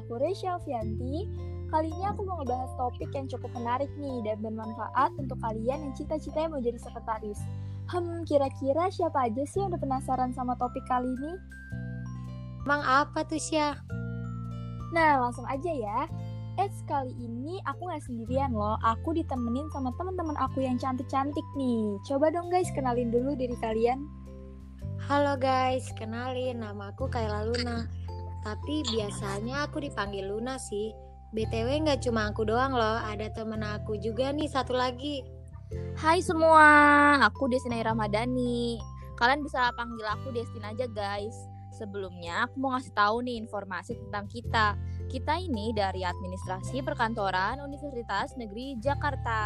Aku Resya Alfianti. Kali ini aku mau ngebahas topik yang cukup menarik nih dan bermanfaat untuk kalian yang cita-citanya mau jadi sekretaris. Hmm, kira-kira siapa aja sih yang udah penasaran sama topik kali ini? Emang apa tuh Syah? Nah, langsung aja ya. Eh, kali ini aku nggak sendirian loh. Aku ditemenin sama teman-teman aku yang cantik-cantik nih. Coba dong guys, kenalin dulu diri kalian. Halo guys, kenalin nama aku Kayla Luna. Tapi biasanya aku dipanggil Luna sih. BTW nggak cuma aku doang loh, ada temen aku juga nih satu lagi. Hai semua, aku Destinai Ramadhani. Kalian bisa panggil aku Destin aja guys. Sebelumnya aku mau ngasih tahu nih informasi tentang kita. Kita ini dari Administrasi Perkantoran Universitas Negeri Jakarta.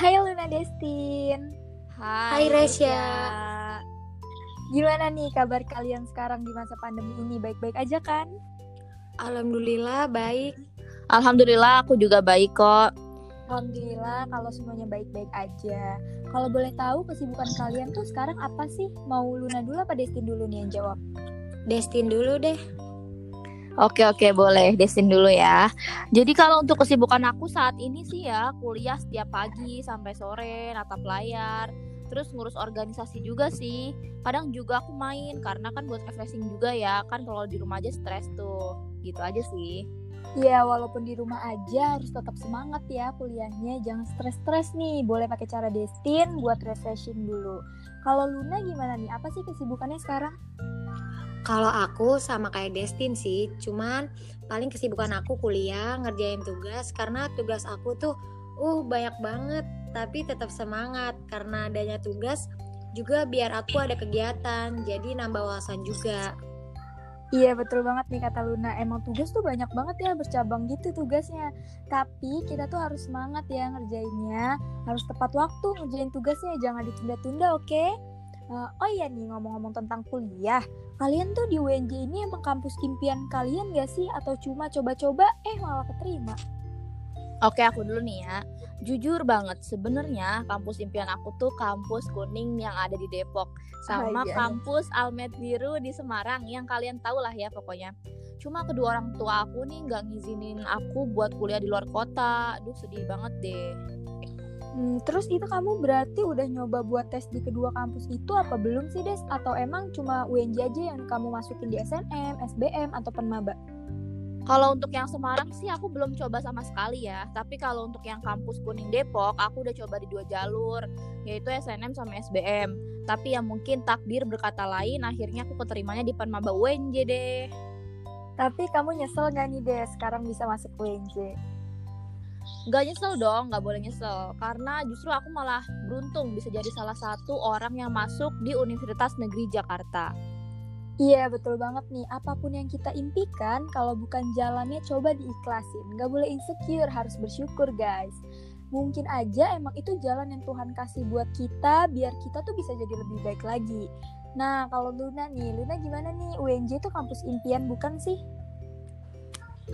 Hai Luna Destin. Hai, Resya. Gimana nih kabar kalian sekarang di masa pandemi ini? Baik-baik aja kan? Alhamdulillah baik. Alhamdulillah aku juga baik kok. Alhamdulillah kalau semuanya baik-baik aja. Kalau boleh tahu kesibukan kalian tuh sekarang apa sih? Mau Luna dulu apa Destin dulu nih yang jawab? Destin dulu deh. Oke oke boleh Destin dulu ya. Jadi kalau untuk kesibukan aku saat ini sih ya kuliah setiap pagi sampai sore natap layar. Terus ngurus organisasi juga sih. Kadang juga aku main karena kan buat refreshing juga ya. Kan kalau di rumah aja stres tuh. Gitu aja sih. Ya walaupun di rumah aja harus tetap semangat ya kuliahnya. Jangan stres-stres nih. Boleh pakai cara Destin buat refreshing dulu. Kalau Luna gimana nih? Apa sih kesibukannya sekarang? Kalau aku sama kayak Destin sih, cuman paling kesibukan aku kuliah, ngerjain tugas karena tugas aku tuh uh banyak banget, tapi tetap semangat karena adanya tugas juga biar aku ada kegiatan, jadi nambah wawasan juga. Iya betul banget nih kata Luna Emang tugas tuh banyak banget ya bercabang gitu tugasnya Tapi kita tuh harus semangat ya ngerjainnya Harus tepat waktu ngerjain tugasnya Jangan ditunda-tunda oke okay? Uh, oh iya nih ngomong-ngomong tentang kuliah, kalian tuh di UNJ ini emang kampus impian kalian gak sih atau cuma coba-coba eh malah keterima? Oke aku dulu nih ya. Jujur banget sebenarnya kampus impian aku tuh kampus kuning yang ada di Depok sama kampus Almed Biru di Semarang yang kalian tahu lah ya pokoknya. Cuma kedua orang tua aku nih nggak ngizinin aku buat kuliah di luar kota. Aduh sedih banget deh. Hmm, terus itu kamu berarti udah nyoba buat tes di kedua kampus itu apa belum sih Des? Atau emang cuma UNJ aja yang kamu masukin di SNM, SBM, atau Penmaba? Kalau untuk yang Semarang sih aku belum coba sama sekali ya. Tapi kalau untuk yang kampus kuning Depok aku udah coba di dua jalur yaitu SNM sama SBM. Tapi ya mungkin takdir berkata lain akhirnya aku keterimanya di Penmaba UNJ deh. Tapi kamu nyesel gak nih Des sekarang bisa masuk UNJ? Gak nyesel dong, gak boleh nyesel Karena justru aku malah beruntung bisa jadi salah satu orang yang masuk di Universitas Negeri Jakarta Iya betul banget nih, apa pun yang kita impikan, kalau bukan jalannya coba diikhlasin. Gak boleh insecure, harus bersyukur guys. Mungkin aja emang itu jalan yang Tuhan kasih buat kita, biar kita tuh bisa jadi lebih baik lagi. Nah kalau Luna nih, Luna gimana nih? UNJ itu kampus impian bukan sih?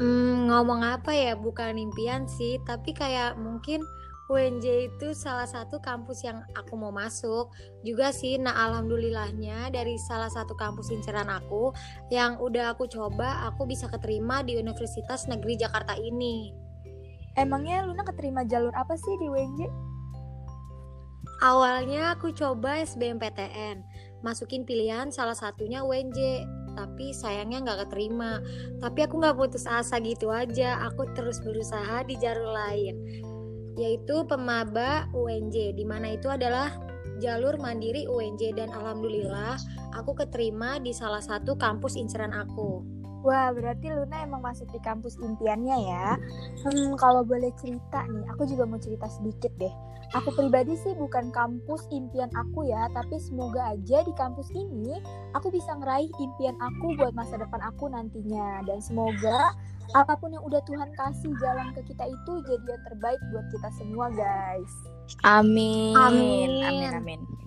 Hmm, ngomong apa ya, bukan impian sih, tapi kayak mungkin UNJ itu salah satu kampus yang aku mau masuk juga sih. Nah, alhamdulillahnya dari salah satu kampus inceran aku yang udah aku coba, aku bisa keterima di Universitas Negeri Jakarta ini. Emangnya Luna keterima jalur apa sih di UNJ? Awalnya aku coba SBMPTN, masukin pilihan salah satunya UNJ, tapi sayangnya nggak keterima. Tapi aku nggak putus asa gitu aja, aku terus berusaha di jalur lain, yaitu pemaba UNJ, di mana itu adalah jalur mandiri UNJ dan alhamdulillah aku keterima di salah satu kampus inceran aku. Wah, berarti Luna emang masuk di kampus impiannya ya. Hmm, kalau boleh cerita nih, aku juga mau cerita sedikit deh. Aku pribadi sih bukan kampus impian aku ya, tapi semoga aja di kampus ini aku bisa ngeraih impian aku buat masa depan aku nantinya. Dan semoga apa pun yang udah Tuhan kasih jalan ke kita itu jadi yang terbaik buat kita semua guys. Amin Amin. Amin amin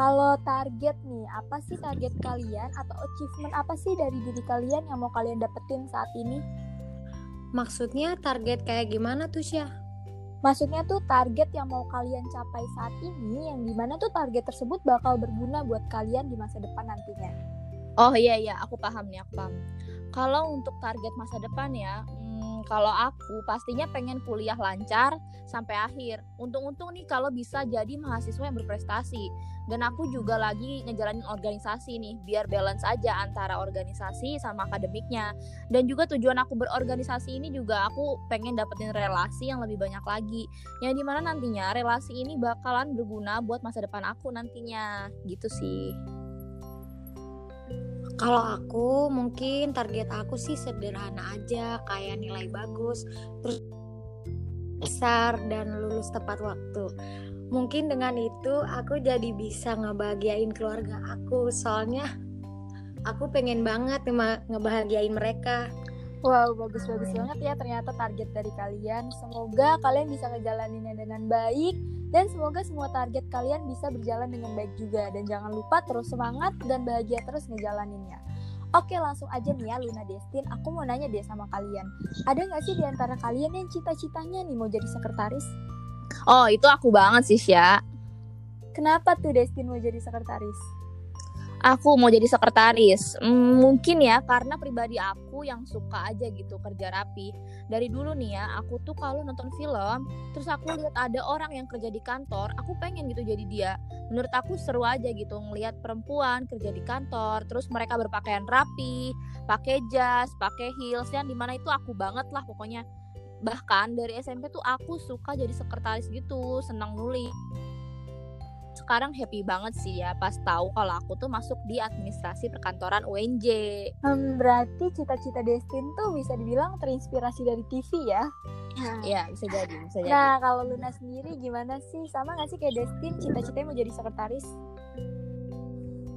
Kalau target nih, apa sih target kalian atau achievement apa sih dari diri kalian yang mau kalian dapetin saat ini? Maksudnya target kayak gimana tuh Syah? Maksudnya tuh target yang mau kalian capai saat ini, yang di mana tuh target tersebut bakal berguna buat kalian di masa depan nantinya. Oh iya iya aku paham nih aku paham Kalau untuk target masa depan ya, kalau aku pastinya pengen kuliah lancar sampai akhir. Untung-untung nih kalau bisa jadi mahasiswa yang berprestasi. Dan aku juga lagi ngejalanin organisasi nih, biar balance aja antara organisasi sama akademiknya. Dan juga tujuan aku berorganisasi ini juga aku pengen dapetin relasi yang lebih banyak lagi. Yang di mana nantinya relasi ini bakalan berguna buat masa depan aku nantinya. Gitu sih. Kalau aku mungkin target aku sih sederhana aja, kayak nilai bagus, terus besar dan lulus tepat waktu. Mungkin dengan itu aku jadi bisa ngebahagiain keluarga aku, soalnya aku pengen banget ngebahagiain mereka. Wow, bagus-bagus banget ya ternyata target dari kalian. Semoga kalian bisa ngejalaninnya dengan baik dan semoga semua target kalian bisa berjalan dengan baik juga dan jangan lupa terus semangat dan bahagia terus ngejalaninnya. Oke langsung aja nih ya Luna Destin, aku mau nanya deh sama kalian. Ada nggak sih di antara kalian yang cita-citanya nih mau jadi sekretaris? Oh itu aku banget sih Sya. Kenapa tuh Destin mau jadi sekretaris? Aku mau jadi sekretaris. Mungkin ya karena pribadi aku yang suka aja gitu kerja rapi. Dari dulu nih ya aku tuh kalau nonton film terus aku lihat ada orang yang kerja di kantor aku pengen gitu jadi dia. Menurut aku seru aja gitu ngelihat perempuan kerja di kantor terus mereka berpakaian rapi pakai jas pakai heels yang di mana itu aku banget lah pokoknya. Bahkan dari SMP tuh aku suka jadi sekretaris gitu senang nulis sekarang happy banget sih ya pas tahu kalau aku tuh masuk di administrasi perkantoran UNJ. Hmm, berarti cita-cita Destin tuh bisa dibilang terinspirasi dari TV ya? Iya, bisa jadi, bisa jadi. Nah, kalau Luna sendiri gimana sih? Sama gak sih kayak Destin cita-citanya mau jadi sekretaris?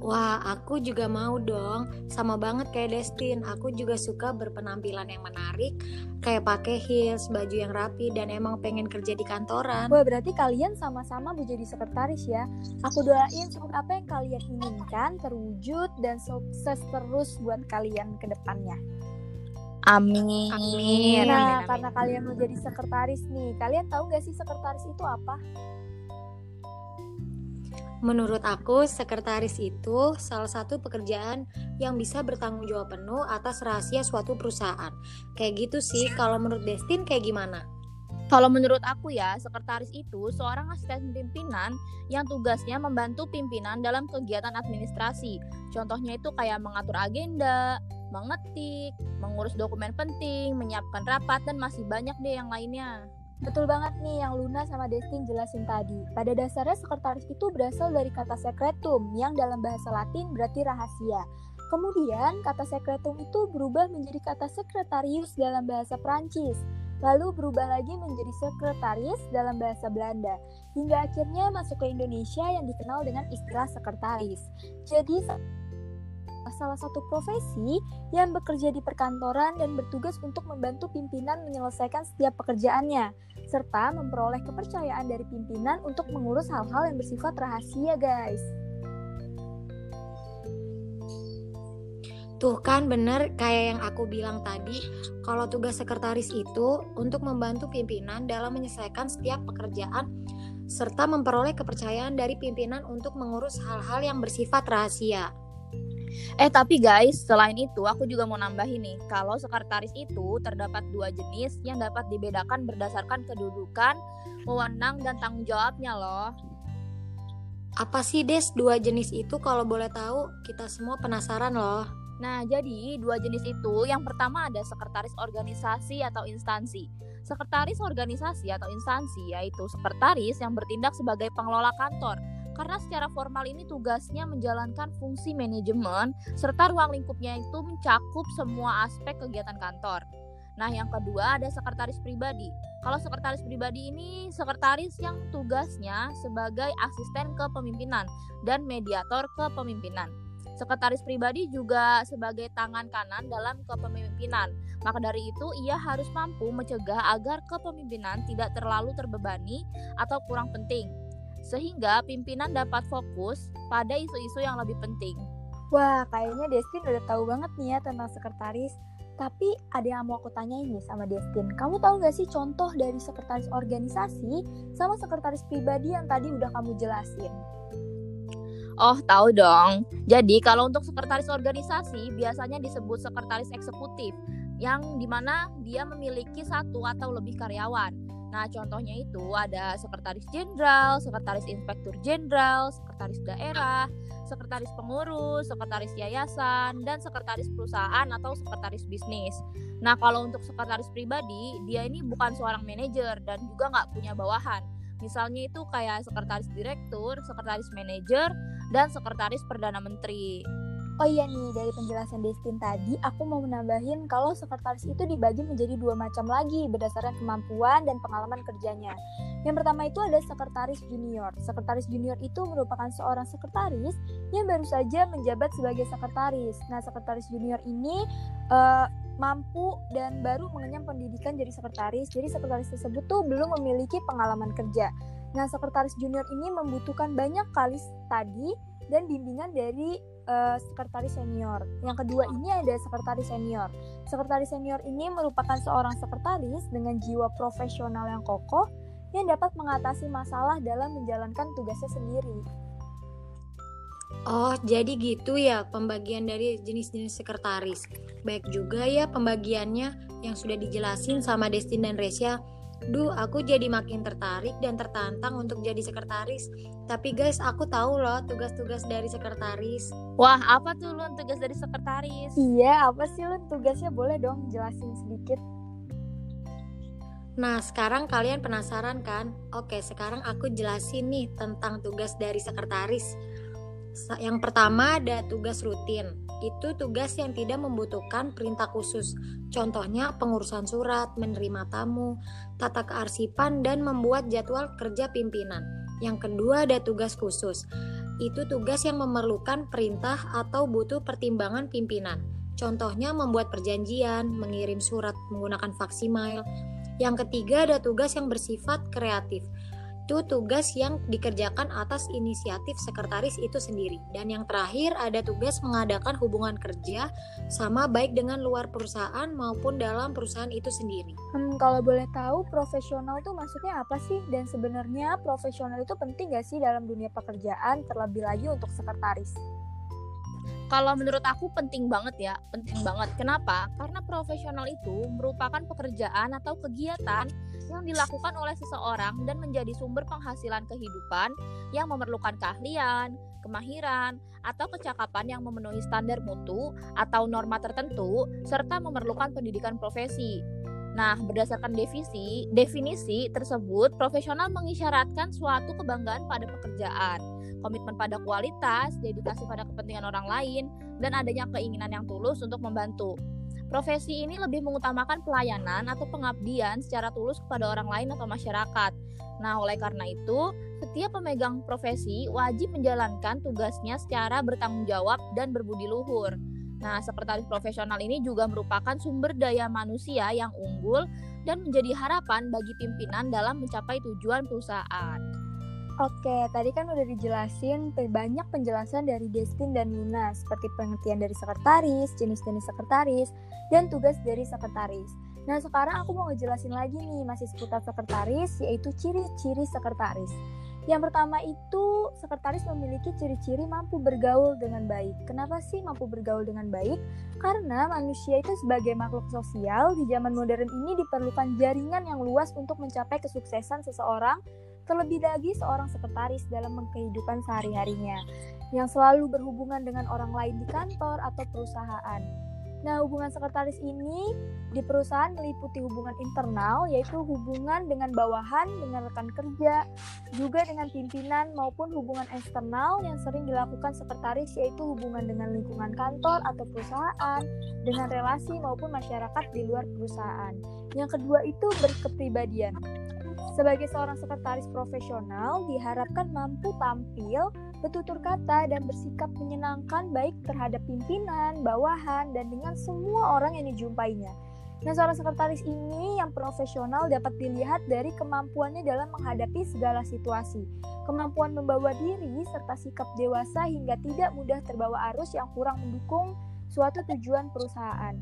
Wah, aku juga mau dong. Sama banget kayak Destin. Aku juga suka berpenampilan yang menarik, kayak pakai heels, baju yang rapi, dan emang pengen kerja di kantoran. Wah, berarti kalian sama-sama mau jadi sekretaris ya. Aku doain semoga apa yang kalian inginkan terwujud dan sukses terus buat kalian ke depannya. Amin. Amin. Nah, amin, amin. karena kalian mau jadi sekretaris nih, kalian tahu gak sih sekretaris itu apa? Menurut aku, sekretaris itu salah satu pekerjaan yang bisa bertanggung jawab penuh atas rahasia suatu perusahaan. Kayak gitu sih, kalau menurut Destin kayak gimana? Kalau menurut aku ya, sekretaris itu seorang asisten pimpinan yang tugasnya membantu pimpinan dalam kegiatan administrasi. Contohnya itu kayak mengatur agenda, mengetik, mengurus dokumen penting, menyiapkan rapat, dan masih banyak deh yang lainnya. Betul banget nih yang Luna sama Destin jelasin tadi. Pada dasarnya sekretaris itu berasal dari kata secretum yang dalam bahasa Latin berarti rahasia. Kemudian kata secretum itu berubah menjadi kata sekretarius dalam bahasa Prancis. Lalu berubah lagi menjadi sekretaris dalam bahasa Belanda. Hingga akhirnya masuk ke Indonesia yang dikenal dengan istilah sekretaris. Jadi salah satu profesi yang bekerja di perkantoran dan bertugas untuk membantu pimpinan menyelesaikan setiap pekerjaannya, serta memperoleh kepercayaan dari pimpinan untuk mengurus hal-hal yang bersifat rahasia, guys. Tuh kan bener kayak yang aku bilang tadi, kalau tugas sekretaris itu untuk membantu pimpinan dalam menyelesaikan setiap pekerjaan serta memperoleh kepercayaan dari pimpinan untuk mengurus hal-hal yang bersifat rahasia. Eh tapi guys, selain itu aku juga mau nambahin nih, kalau sekretaris itu terdapat dua jenis yang dapat dibedakan berdasarkan kedudukan, wewenang dan tanggung jawabnya loh. Apa sih Des dua jenis itu kalau boleh tahu? Kita semua penasaran loh. Nah, jadi dua jenis itu yang pertama ada sekretaris organisasi atau instansi. Sekretaris organisasi atau instansi yaitu sekretaris yang bertindak sebagai pengelola kantor karena secara formal ini tugasnya menjalankan fungsi manajemen serta ruang lingkupnya itu mencakup semua aspek kegiatan kantor. Nah, yang kedua ada sekretaris pribadi. Kalau sekretaris pribadi ini sekretaris yang tugasnya sebagai asisten kepemimpinan dan mediator kepemimpinan. Sekretaris pribadi juga sebagai tangan kanan dalam kepemimpinan. Maka dari itu, ia harus mampu mencegah agar kepemimpinan tidak terlalu terbebani atau kurang penting sehingga pimpinan dapat fokus pada isu-isu yang lebih penting. Wah, kayaknya Destin udah tahu banget nih ya tentang sekretaris. Tapi ada yang mau aku tanyain nih sama Destin. Kamu tahu gak sih contoh dari sekretaris organisasi sama sekretaris pribadi yang tadi udah kamu jelasin? Oh, tahu dong. Jadi, kalau untuk sekretaris organisasi biasanya disebut sekretaris eksekutif yang di mana dia memiliki satu atau lebih karyawan. Nah, contohnya itu ada sekretaris jenderal, sekretaris inspektur jenderal, sekretaris daerah, sekretaris pengurus, sekretaris yayasan, dan sekretaris perusahaan atau sekretaris bisnis. Nah, kalau untuk sekretaris pribadi, dia ini bukan seorang manajer dan juga nggak punya bawahan. Misalnya itu kayak sekretaris direktur, sekretaris manajer, dan sekretaris perdana menteri. Oh iya nih, dari penjelasan Destin tadi, aku mau menambahin kalau sekretaris itu dibagi menjadi dua macam lagi berdasarkan kemampuan dan pengalaman kerjanya. Yang pertama itu ada sekretaris junior. Sekretaris junior itu merupakan seorang sekretaris yang baru saja menjabat sebagai sekretaris. Nah, sekretaris junior ini uh, mampu dan baru mengenyam pendidikan jadi sekretaris. Jadi sekretaris tersebut tuh belum memiliki pengalaman kerja. Nah, sekretaris junior ini membutuhkan banyak kali tadi dan bimbingan dari uh, sekretaris senior. Yang kedua ini ada sekretaris senior. Sekretaris senior ini merupakan seorang sekretaris dengan jiwa profesional yang kokoh yang dapat mengatasi masalah dalam menjalankan tugasnya sendiri. Oh, jadi gitu ya pembagian dari jenis-jenis sekretaris. Baik juga ya pembagiannya yang sudah dijelasin sama Destin dan Resya Duh, aku jadi makin tertarik dan tertantang untuk jadi sekretaris. Tapi guys, aku tahu loh tugas-tugas dari sekretaris. Wah, apa tuh Lun tugas dari sekretaris? Iya, apa sih Lun tugasnya? Boleh dong jelasin sedikit. Nah, sekarang kalian penasaran kan? Oke, sekarang aku jelasin nih tentang tugas dari sekretaris. Yang pertama ada tugas rutin. Itu tugas yang tidak membutuhkan perintah khusus. Contohnya pengurusan surat, menerima tamu, tata kearsipan, dan membuat jadwal kerja pimpinan. Yang kedua ada tugas khusus. Itu tugas yang memerlukan perintah atau butuh pertimbangan pimpinan. Contohnya membuat perjanjian, mengirim surat menggunakan faksimiles. Yang ketiga ada tugas yang bersifat kreatif itu tugas yang dikerjakan atas inisiatif sekretaris itu sendiri. Dan yang terakhir ada tugas mengadakan hubungan kerja sama baik dengan luar perusahaan maupun dalam perusahaan itu sendiri. Hmm, kalau boleh tahu profesional itu maksudnya apa sih? Dan sebenarnya profesional itu penting gak sih dalam dunia pekerjaan terlebih lagi untuk sekretaris? Kalau menurut aku penting banget ya, penting banget. Kenapa? Karena profesional itu merupakan pekerjaan atau kegiatan yang dilakukan oleh seseorang dan menjadi sumber penghasilan kehidupan yang memerlukan keahlian, kemahiran, atau kecakapan yang memenuhi standar mutu atau norma tertentu, serta memerlukan pendidikan profesi. Nah, berdasarkan definisi, definisi tersebut, profesional mengisyaratkan suatu kebanggaan pada pekerjaan, komitmen pada kualitas, dedikasi pada kepentingan orang lain, dan adanya keinginan yang tulus untuk membantu. Profesi ini lebih mengutamakan pelayanan atau pengabdian secara tulus kepada orang lain atau masyarakat. Nah, oleh karena itu, setiap pemegang profesi wajib menjalankan tugasnya secara bertanggung jawab dan berbudi luhur. Nah, sekretaris profesional ini juga merupakan sumber daya manusia yang unggul dan menjadi harapan bagi pimpinan dalam mencapai tujuan perusahaan. Oke, tadi kan udah dijelasin banyak penjelasan dari Destin dan Luna seperti pengertian dari sekretaris, jenis-jenis sekretaris, dan tugas dari sekretaris. Nah, sekarang aku mau ngejelasin lagi nih masih seputar sekretaris yaitu ciri-ciri sekretaris. Yang pertama itu sekretaris memiliki ciri-ciri mampu bergaul dengan baik. Kenapa sih mampu bergaul dengan baik? Karena manusia itu sebagai makhluk sosial di zaman modern ini diperlukan jaringan yang luas untuk mencapai kesuksesan seseorang Terlebih lagi seorang sekretaris dalam kehidupan sehari-harinya yang selalu berhubungan dengan orang lain di kantor atau perusahaan. Nah, hubungan sekretaris ini di perusahaan meliputi hubungan internal, yaitu hubungan dengan bawahan, dengan rekan kerja, juga dengan pimpinan, maupun hubungan eksternal yang sering dilakukan sekretaris, yaitu hubungan dengan lingkungan kantor atau perusahaan, dengan relasi maupun masyarakat di luar perusahaan. Yang kedua itu berkepribadian. Sebagai seorang sekretaris profesional, diharapkan mampu tampil, bertutur kata, dan bersikap menyenangkan baik terhadap pimpinan, bawahan, dan dengan semua orang yang dijumpainya. Nah, seorang sekretaris ini yang profesional dapat dilihat dari kemampuannya dalam menghadapi segala situasi, kemampuan membawa diri, serta sikap dewasa hingga tidak mudah terbawa arus yang kurang mendukung suatu tujuan perusahaan.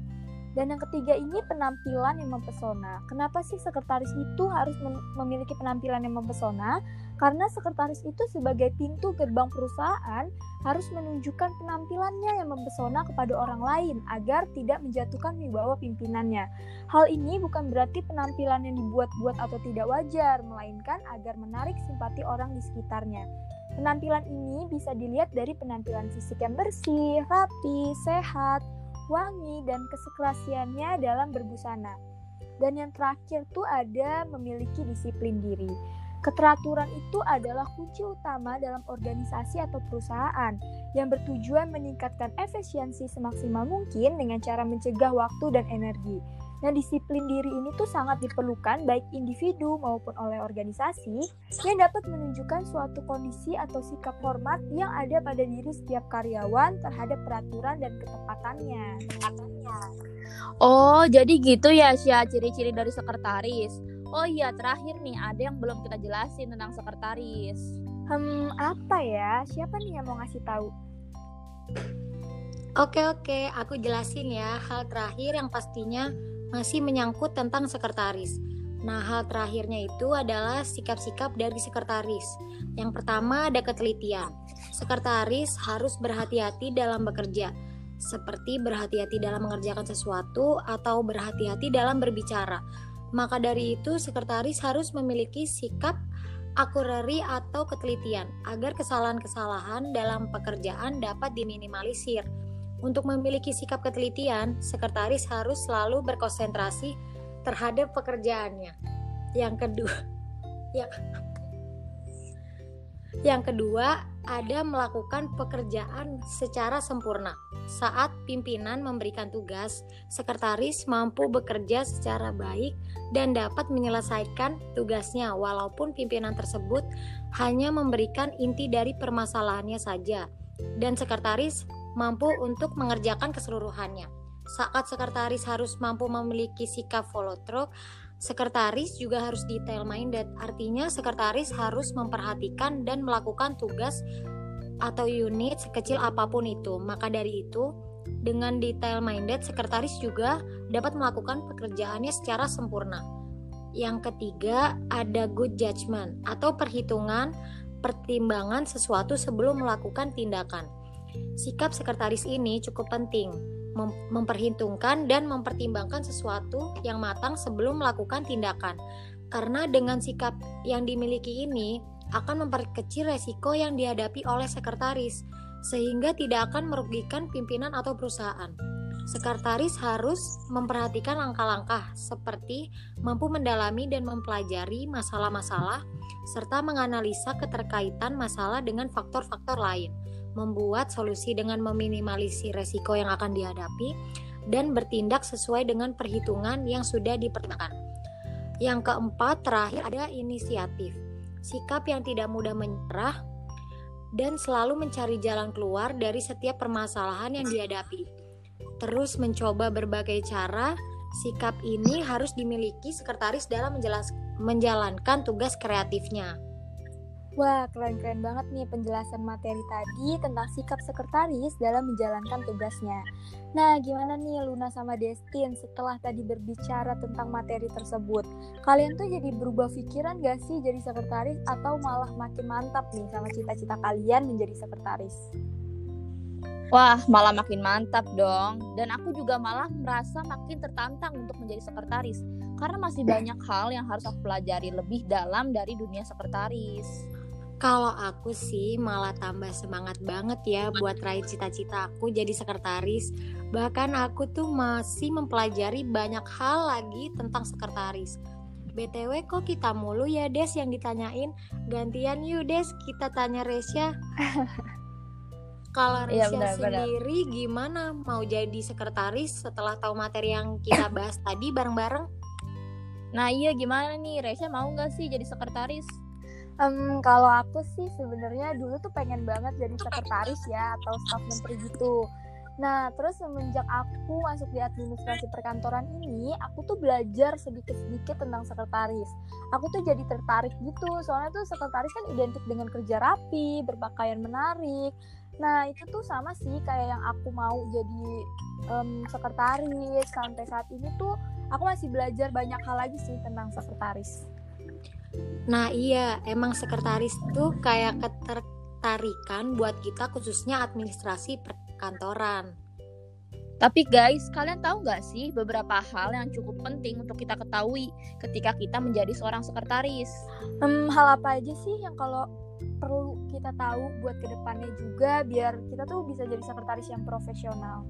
Dan yang ketiga ini penampilan yang mempesona. Kenapa sih sekretaris itu harus memiliki penampilan yang mempesona? Karena sekretaris itu sebagai pintu gerbang perusahaan harus menunjukkan penampilannya yang mempesona kepada orang lain agar tidak menjatuhkan wibawa pimpinannya. Hal ini bukan berarti penampilan yang dibuat-buat atau tidak wajar, melainkan agar menarik simpati orang di sekitarnya. Penampilan ini bisa dilihat dari penampilan fisik yang bersih, rapi, sehat, wangi, dan kesekrasiannya dalam berbusana. Dan yang terakhir tuh ada memiliki disiplin diri. Keteraturan itu adalah kunci utama dalam organisasi atau perusahaan yang bertujuan meningkatkan efisiensi semaksimal mungkin dengan cara mencegah waktu dan energi. Nah, disiplin diri ini tuh sangat diperlukan baik individu maupun oleh organisasi yang dapat menunjukkan suatu kondisi atau sikap hormat yang ada pada diri setiap karyawan terhadap peraturan dan ketepatannya. Oh, jadi gitu ya, Syah, ciri-ciri dari sekretaris. Oh iya, terakhir nih, ada yang belum kita jelasin tentang sekretaris. Hmm, apa ya? Siapa nih yang mau ngasih tahu? Oke, oke, aku jelasin ya. Hal terakhir yang pastinya masih menyangkut tentang sekretaris. Nah, hal terakhirnya itu adalah sikap-sikap dari sekretaris. Yang pertama ada ketelitian. Sekretaris harus berhati-hati dalam bekerja, seperti berhati-hati dalam mengerjakan sesuatu atau berhati-hati dalam berbicara. Maka dari itu, sekretaris harus memiliki sikap akurari atau ketelitian agar kesalahan-kesalahan dalam pekerjaan dapat diminimalisir. Untuk memiliki sikap ketelitian, sekretaris harus selalu berkonsentrasi terhadap pekerjaannya. Yang kedua, ya. Yang kedua, ada melakukan pekerjaan secara sempurna. Saat pimpinan memberikan tugas, sekretaris mampu bekerja secara baik dan dapat menyelesaikan tugasnya walaupun pimpinan tersebut hanya memberikan inti dari permasalahannya saja. Dan sekretaris mampu untuk mengerjakan keseluruhannya. Saat sekretaris harus mampu memiliki sikap follow through, sekretaris juga harus detail minded. Artinya sekretaris harus memperhatikan dan melakukan tugas atau unit sekecil apa pun itu. Maka dari itu, dengan detail minded, sekretaris juga dapat melakukan pekerjaannya secara sempurna. Yang ketiga, ada good judgment atau perhitungan pertimbangan sesuatu sebelum melakukan tindakan. Sikap sekretaris ini cukup penting, mem memperhitungkan dan mempertimbangkan sesuatu yang matang sebelum melakukan tindakan. Karena dengan sikap yang dimiliki ini akan memperkecil resiko yang dihadapi oleh sekretaris, sehingga tidak akan merugikan pimpinan atau perusahaan. Sekretaris harus memperhatikan langkah-langkah seperti mampu mendalami dan mempelajari masalah-masalah serta menganalisa keterkaitan masalah dengan faktor-faktor lain membuat solusi dengan meminimalisir resiko yang akan dihadapi, dan bertindak sesuai dengan perhitungan yang sudah dipertimbangkan. Yang keempat, terakhir ada inisiatif. Sikap yang tidak mudah menyerah dan selalu mencari jalan keluar dari setiap permasalahan yang dihadapi. Terus mencoba berbagai cara, sikap ini harus dimiliki sekretaris dalam menjalankan tugas kreatifnya. Wah, keren-keren banget nih penjelasan materi tadi tentang sikap sekretaris dalam menjalankan tugasnya. Nah, gimana nih Luna sama Destin setelah tadi berbicara tentang materi tersebut? Kalian tuh jadi berubah pikiran gak sih jadi sekretaris atau malah makin mantap nih sama cita-cita kalian menjadi sekretaris? Wah, malah makin mantap dong. Dan aku juga malah merasa makin tertantang untuk menjadi sekretaris. Karena masih banyak hal yang harus aku pelajari lebih dalam dari dunia sekretaris. Kalau aku sih malah tambah semangat banget ya buat raih cita-cita aku jadi sekretaris. Bahkan aku tuh masih mempelajari banyak hal lagi tentang sekretaris. BTW kok kita mulu ya Des yang ditanyain Gantian yuk Des kita tanya Resya Kalau iya, Resya ya, sendiri benar. gimana mau jadi sekretaris setelah tahu materi yang kita bahas tadi bareng-bareng? Nah iya gimana nih Resya mau gak sih jadi sekretaris? Um, kalau aku sih sebenarnya dulu tuh pengen banget jadi sekretaris ya atau staf menteri gitu. Nah, terus semenjak aku masuk di administrasi perkantoran ini, aku tuh belajar sedikit-sedikit tentang sekretaris. Aku tuh jadi tertarik gitu, soalnya tuh sekretaris kan identik dengan kerja rapi, berpakaian menarik, Nah itu tuh sama sih kayak yang aku mau jadi um, sekretaris sampai saat ini tuh aku masih belajar banyak hal lagi sih tentang sekretaris. Nah iya, emang sekretaris tuh kayak ketertarikan buat kita khususnya administrasi perkantoran. Tapi guys, kalian tahu nggak sih beberapa hal yang cukup penting untuk kita ketahui ketika kita menjadi seorang sekretaris? Hmm, hal apa aja sih yang kalau perlu kita tahu buat ke depannya juga biar kita tuh bisa jadi sekretaris yang profesional?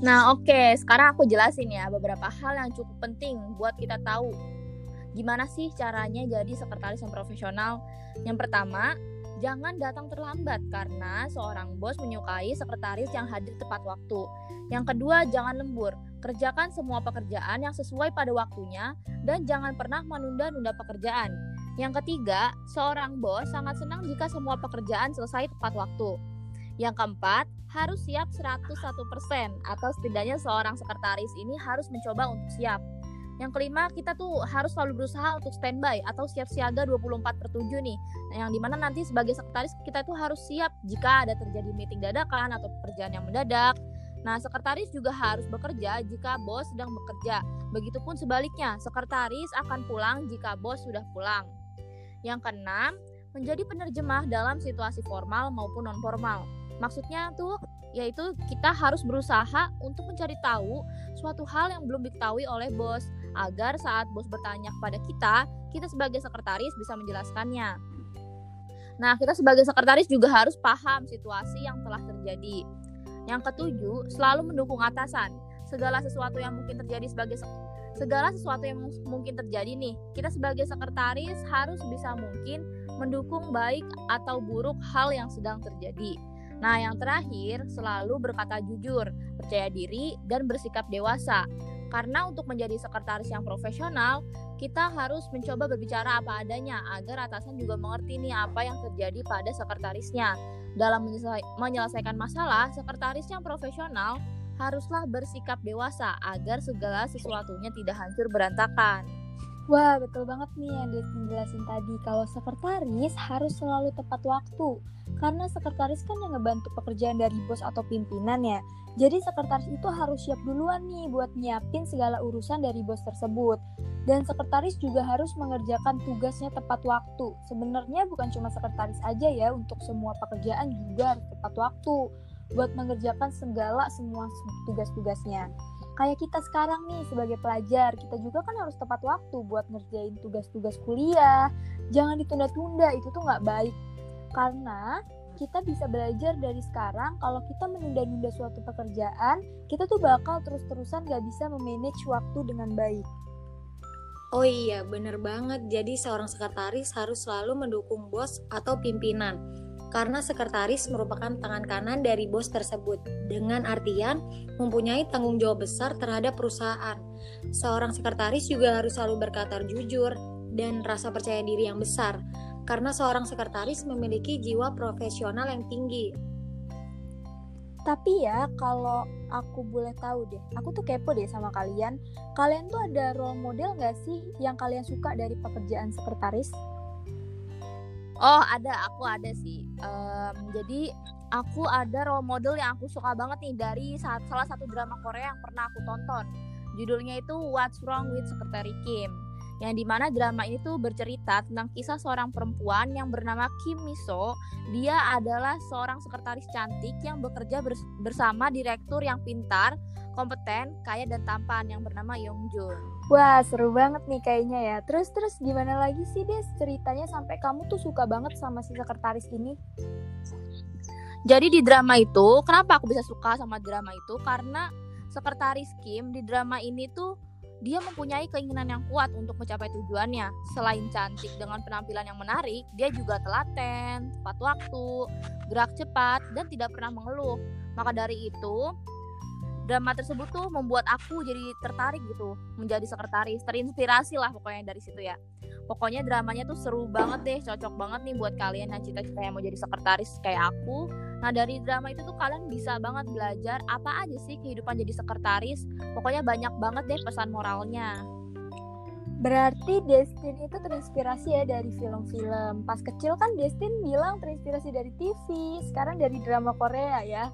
Nah, oke, okay. sekarang aku jelasin ya beberapa hal yang cukup penting buat kita tahu. Gimana sih caranya jadi sekretaris yang profesional? Yang pertama, Jangan datang terlambat karena seorang bos menyukai sekretaris yang hadir tepat waktu. Yang kedua, jangan lembur. Kerjakan semua pekerjaan yang sesuai pada waktunya dan jangan pernah menunda-nunda pekerjaan. Yang ketiga, seorang bos sangat senang jika semua pekerjaan selesai tepat waktu. Yang keempat, harus siap 101% atau setidaknya seorang sekretaris ini harus mencoba untuk siap. Yang kelima, kita tuh harus selalu berusaha untuk standby atau siap siaga 24 per 7 nih. Nah, yang di mana nanti sebagai sekretaris kita itu harus siap jika ada terjadi meeting dadakan atau pekerjaan yang mendadak. Nah, sekretaris juga harus bekerja jika bos sedang bekerja. Begitupun sebaliknya, sekretaris akan pulang jika bos sudah pulang. Yang keenam, menjadi penerjemah dalam situasi formal maupun non formal. Maksudnya tuh yaitu kita harus berusaha untuk mencari tahu suatu hal yang belum diketahui oleh bos agar saat bos bertanya kepada kita, kita sebagai sekretaris bisa menjelaskannya. Nah, kita sebagai sekretaris juga harus paham situasi yang telah terjadi. Yang ketujuh, selalu mendukung atasan. Segala sesuatu yang mungkin terjadi sebagai segala sesuatu yang mungkin terjadi nih, kita sebagai sekretaris harus bisa mungkin mendukung baik atau buruk hal yang sedang terjadi. Nah, yang terakhir, selalu berkata jujur, percaya diri, dan bersikap dewasa. Karena untuk menjadi sekretaris yang profesional, kita harus mencoba berbicara apa adanya agar atasan juga mengerti nih apa yang terjadi pada sekretarisnya. Dalam menyelesaikan masalah, sekretaris yang profesional haruslah bersikap dewasa agar segala sesuatunya tidak hancur berantakan. Wah, betul banget nih yang dijelasin tadi. Kalau sekretaris harus selalu tepat waktu karena sekretaris kan yang ngebantu pekerjaan dari bos atau pimpinan ya. Jadi sekretaris itu harus siap duluan nih buat nyiapin segala urusan dari bos tersebut. Dan sekretaris juga harus mengerjakan tugasnya tepat waktu. Sebenarnya bukan cuma sekretaris aja ya, untuk semua pekerjaan juga harus tepat waktu buat mengerjakan segala semua tugas-tugasnya. Kayak kita sekarang nih sebagai pelajar, kita juga kan harus tepat waktu buat ngerjain tugas-tugas kuliah. Jangan ditunda-tunda, itu tuh nggak baik karena kita bisa belajar dari sekarang kalau kita menunda-nunda suatu pekerjaan, kita tuh bakal terus-terusan gak bisa memanage waktu dengan baik. Oh iya, bener banget. Jadi seorang sekretaris harus selalu mendukung bos atau pimpinan. Karena sekretaris merupakan tangan kanan dari bos tersebut, dengan artian mempunyai tanggung jawab besar terhadap perusahaan. Seorang sekretaris juga harus selalu berkata jujur dan rasa percaya diri yang besar, karena seorang sekretaris memiliki jiwa profesional yang tinggi. Tapi ya, kalau aku boleh tahu deh, aku tuh kepo deh sama kalian. Kalian tuh ada role model gak sih yang kalian suka dari pekerjaan sekretaris? Oh ada, aku ada sih. Um, jadi aku ada role model yang aku suka banget nih dari salah satu drama Korea yang pernah aku tonton. Judulnya itu What's Wrong with Secretary Kim yang di mana drama ini tuh bercerita tentang kisah seorang perempuan yang bernama Kim Miso. Dia adalah seorang sekretaris cantik yang bekerja bersama direktur yang pintar, kompeten, kaya dan tampan yang bernama Yong Jun. Wah seru banget nih kayaknya ya. Terus terus gimana lagi sih Des ceritanya sampai kamu tuh suka banget sama si sekretaris ini? Jadi di drama itu, kenapa aku bisa suka sama drama itu? Karena sekretaris Kim di drama ini tuh dia mempunyai keinginan yang kuat untuk mencapai tujuannya. Selain cantik dengan penampilan yang menarik, dia juga telaten, tepat waktu, gerak cepat, dan tidak pernah mengeluh. Maka dari itu, drama tersebut tuh membuat aku jadi tertarik gitu menjadi sekretaris, terinspirasi lah pokoknya dari situ ya. Pokoknya dramanya tuh seru banget deh, cocok banget nih buat kalian yang cita-cita yang mau jadi sekretaris kayak aku. Nah dari drama itu tuh kalian bisa banget belajar apa aja sih kehidupan jadi sekretaris. Pokoknya banyak banget deh pesan moralnya. Berarti Destin itu terinspirasi ya dari film-film. Pas kecil kan Destin bilang terinspirasi dari TV, sekarang dari drama Korea ya.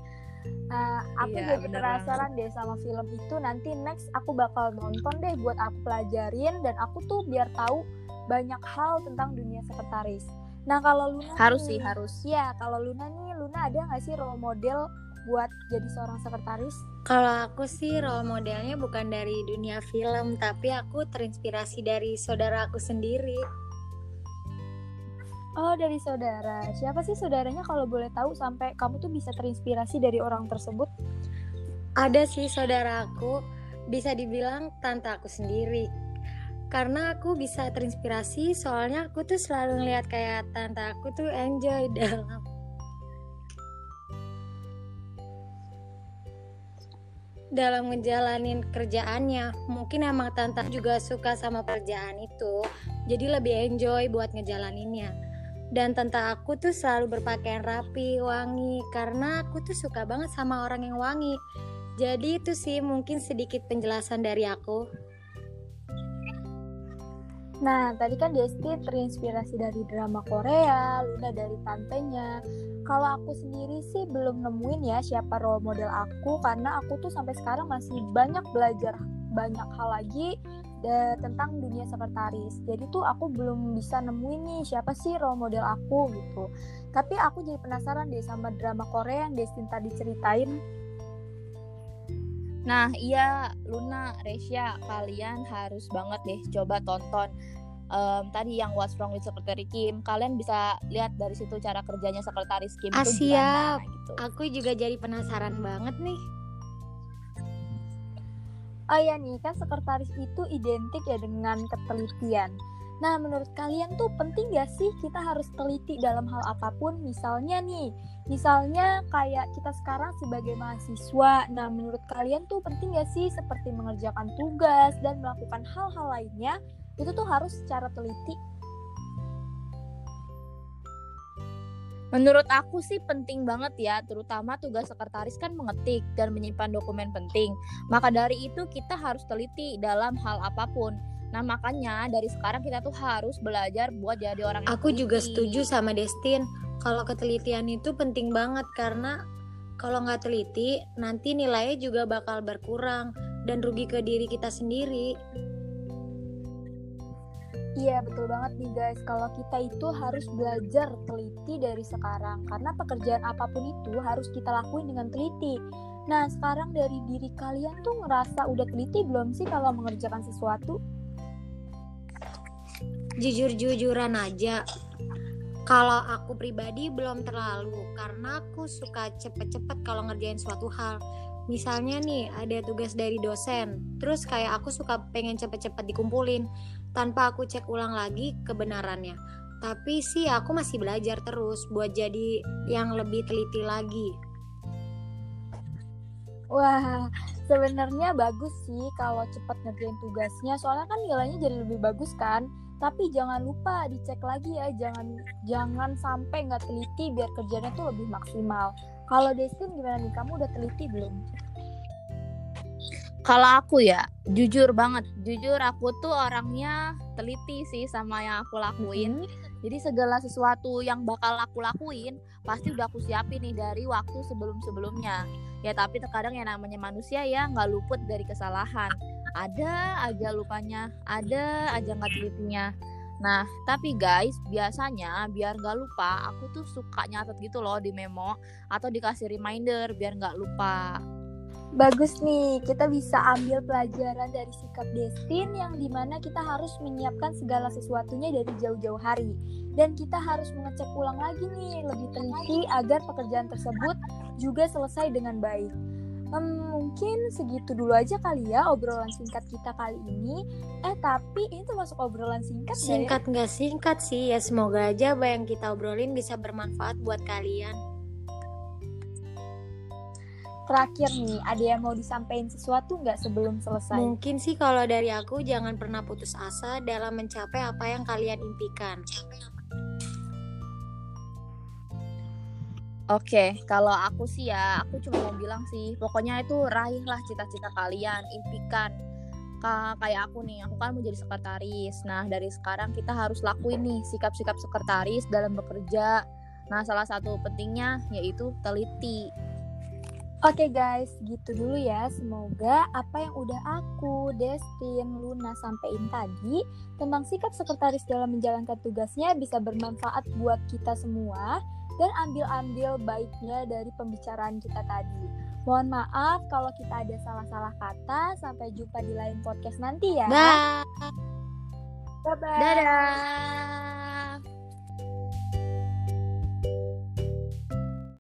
Nah, aku Iya, jadi penasaran deh sama film itu. Nanti next aku bakal nonton deh buat aku pelajarin dan aku tuh biar tahu banyak hal tentang dunia sekretaris. Nah, kalau Luna Harus nih- sih, harus. Iya, kalau Luna nih, Luna ada nggak sih role model buat jadi seorang sekretaris? Kalau aku sih role modelnya bukan dari dunia film, tapi aku terinspirasi dari saudara aku sendiri. Oh, dari saudara. Siapa sih saudaranya kalau boleh tahu sampai kamu tuh bisa terinspirasi dari orang tersebut? Ada sih saudara aku, bisa dibilang tante aku sendiri. Karena aku bisa terinspirasi, soalnya aku tuh selalu ngeliat kayak tante aku tuh enjoy dalam dalam ngejalanin kerjaannya. Mungkin emang tante juga suka sama kerjaan itu, jadi lebih enjoy buat ngejalaninnya. Dan tante aku tuh selalu berpakaian rapi, wangi, karena aku tuh suka banget sama orang yang wangi. Jadi itu sih mungkin sedikit penjelasan dari aku. Nah, tadi kan Desti terinspirasi dari drama Korea, Luna dari tantenya. Kalau aku sendiri sih belum nemuin ya siapa role model aku karena aku tuh sampai sekarang masih banyak belajar banyak hal lagi da- tentang dunia sekretaris. Jadi tuh aku belum bisa nemuin nih siapa sih role model aku gitu. Tapi aku jadi penasaran deh sama drama Korea yang Destin tadi ceritain. Nah, iya Luna, Resya, kalian harus banget deh coba tonton em, tadi yang What's Wrong with Secretary Kim. Kalian bisa lihat dari situ cara kerjanya sekretaris Kim Ah, itu gimana siap. gitu. Aku juga jadi penasaran banget nih. Oh ya nih, kan sekretaris itu identik ya dengan ketelitian. Nah, menurut kalian tuh penting gak sih kita harus teliti dalam hal apa pun? Misalnya nih, misalnya kayak kita sekarang sebagai mahasiswa. Nah, menurut kalian tuh penting gak sih seperti mengerjakan tugas dan melakukan hal-hal lainnya itu tuh harus secara teliti? Menurut aku sih penting banget ya, terutama tugas sekretaris kan mengetik dan menyimpan dokumen penting. Maka dari itu kita harus teliti dalam hal apa pun. Nah makanya dari sekarang kita tuh harus belajar buat jadi orang yang Aku juga teliti. setuju sama Destin. Kalau ketelitian itu penting banget karena kalau nggak teliti nanti nilainya juga bakal berkurang dan rugi ke diri kita sendiri. Iya betul banget nih guys Kalau kita itu harus belajar teliti dari sekarang Karena pekerjaan apa pun itu harus kita lakuin dengan teliti Nah sekarang dari diri kalian tuh ngerasa udah teliti belum sih kalau mengerjakan sesuatu? Jujur-jujuran aja. Kalau aku pribadi belum terlalu karena aku suka cepet-cepet kalau ngerjain suatu hal. Misalnya nih ada tugas dari dosen, terus kayak aku suka pengen cepet-cepet dikumpulin tanpa aku cek ulang lagi kebenarannya. Tapi sih aku masih belajar terus buat jadi yang lebih teliti lagi. Wah sebenarnya bagus sih kalau cepat ngerjain tugasnya Soalnya kan nilainya jadi lebih bagus kan Tapi jangan lupa dicek lagi ya Jangan jangan sampai nggak teliti biar kerjanya tuh lebih maksimal Kalau Destin gimana nih? Kamu udah teliti belum? Kalau aku ya, jujur banget, jujur aku tuh orangnya teliti sih sama yang aku lakuin. Jadi segala sesuatu yang bakal aku lakuin pasti udah aku siapin nih dari waktu sebelum-sebelumnya. Ya tapi terkadang yang namanya manusia ya nggak luput dari kesalahan. Ada aja lupanya, ada aja nggak telitinya. Nah tapi guys biasanya biar nggak lupa aku tuh suka nyatet gitu loh di memo atau dikasih reminder biar nggak lupa. Bagus nih, kita bisa ambil pelajaran dari sikap Destin yang di mana kita harus menyiapkan segala sesuatunya dari jauh-jauh hari. Dan kita harus mengecek ulang lagi nih, lebih teliti agar pekerjaan tersebut juga selesai dengan baik. Hmm, mungkin segitu dulu aja kali ya obrolan singkat kita kali ini. Eh tapi ini tuh masuk obrolan singkat ya? Singkat nggak singkat sih ya semoga aja apa yang kita obrolin bisa bermanfaat buat kalian. Terakhir nih, ada yang mau disampaikan sesuatu nggak sebelum selesai? Mungkin sih kalau dari aku jangan pernah putus asa dalam mencapai apa yang kalian impikan. Oke, kalau aku sih ya, aku cuma mau bilang sih, pokoknya itu raihlah cita-cita kalian, impikan. kayak aku nih, aku kan mau jadi sekretaris. Nah, dari sekarang kita harus lakuin nih sikap-sikap sekretaris dalam bekerja. Nah, salah satu pentingnya yaitu teliti. Oke guys, gitu dulu ya. Semoga apa yang udah aku, Destin, Luna sampaikan tadi tentang sikap sekretaris dalam menjalankan tugasnya bisa bermanfaat buat kita semua dan ambil-ambil baiknya dari pembicaraan kita tadi. Mohon maaf kalau kita ada salah-salah kata. Sampai jumpa di lain podcast nanti ya. Dah. Bye-bye. Dadah.